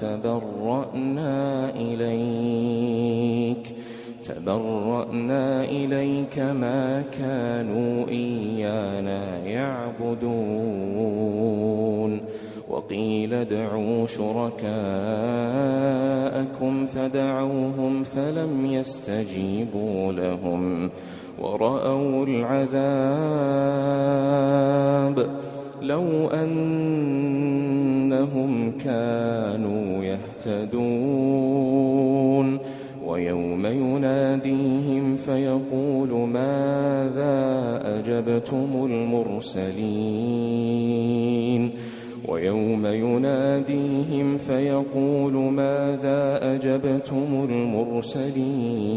تبرأنا إليك تبرأنا إليك ما كانوا إيانا يعبدون. وقيل ادعوا شركاءكم فدعوهم فلم يستجيبوا لهم ورأوا العذاب لو أنهم كانوا يهتدون ويوم يناديهم فيقول ماذا أجبتم المرسلين ويوم يناديهم فيقول ماذا أجبتم المرسلين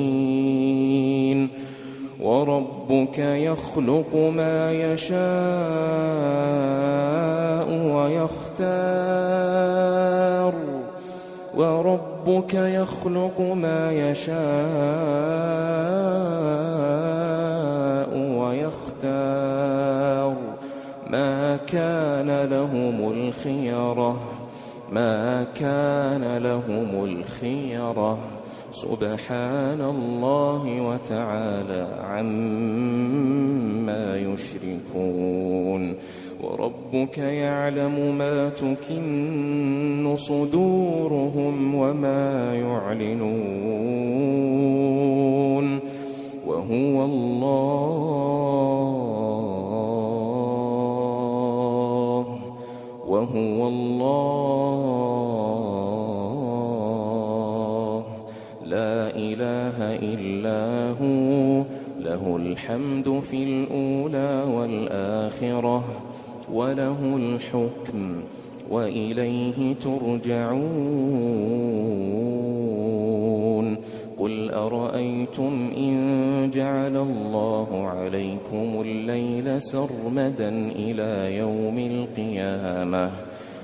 وربك يخلق ما يشاء ويختار. وربك يخلق ما يشاء ويختار. ما كان لهم الخيرة ما كان لهم الخيرة. سبحان الله وتعالى عما يشركون وربك يعلم ما تكن صدورهم وما يعلنون وهو الله وهو الله إلا هو. له الحمد في الأولى والآخرة وله الحكم وإليه ترجعون. قل أرأيتم إن جعل الله عليكم الليل سرمدا إلى يوم القيامة؟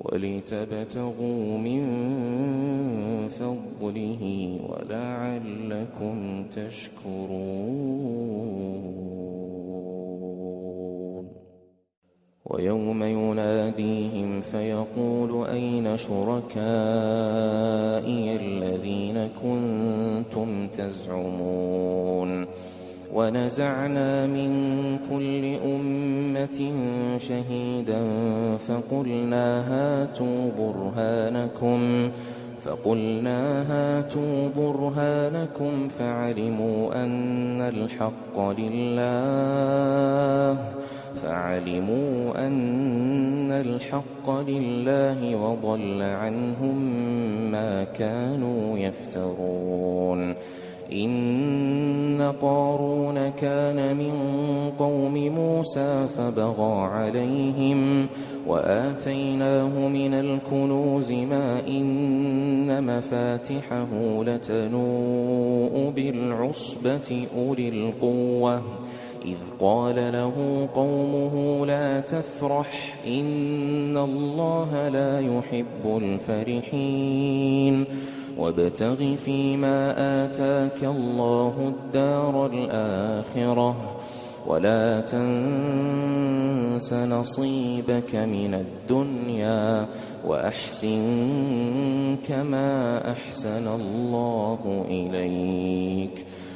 ولتبتغوا من فضله ولعلكم تشكرون. ويوم يناديهم فيقول أين شركائي الذين كنتم تزعمون؟ ونزعنا من كل أمة شهيدا فقلنا هاتوا برهانكم فقلنا هاتوا برهانكم فعلموا أن الحق لله. فعلموا أن الحق لله وضل عنهم ما كانوا يفترون. إن قارون كان من قوم موسى فبغى عليهم وآتيناه من الكنوز ما إن مفاتحه لتنوء بالعصبة أولي القوة. إذ قال له قومه لا تفرح إن الله لا يحب الفرحين وابتغ فيما آتاك الله الدار الآخرة ولا تنس نصيبك من الدنيا وأحسن كما أحسن الله إليك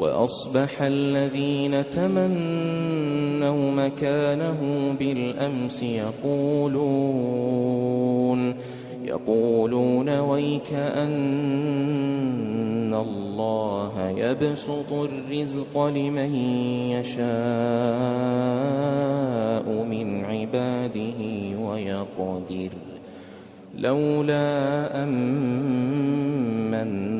وأصبح الذين تمنوا مكانه بالأمس يقولون يقولون ويك أن الله يبسط الرزق لمن يشاء من عباده ويقدر لولا الله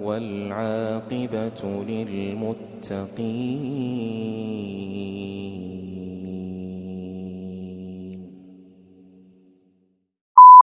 والعاقبة للمتقين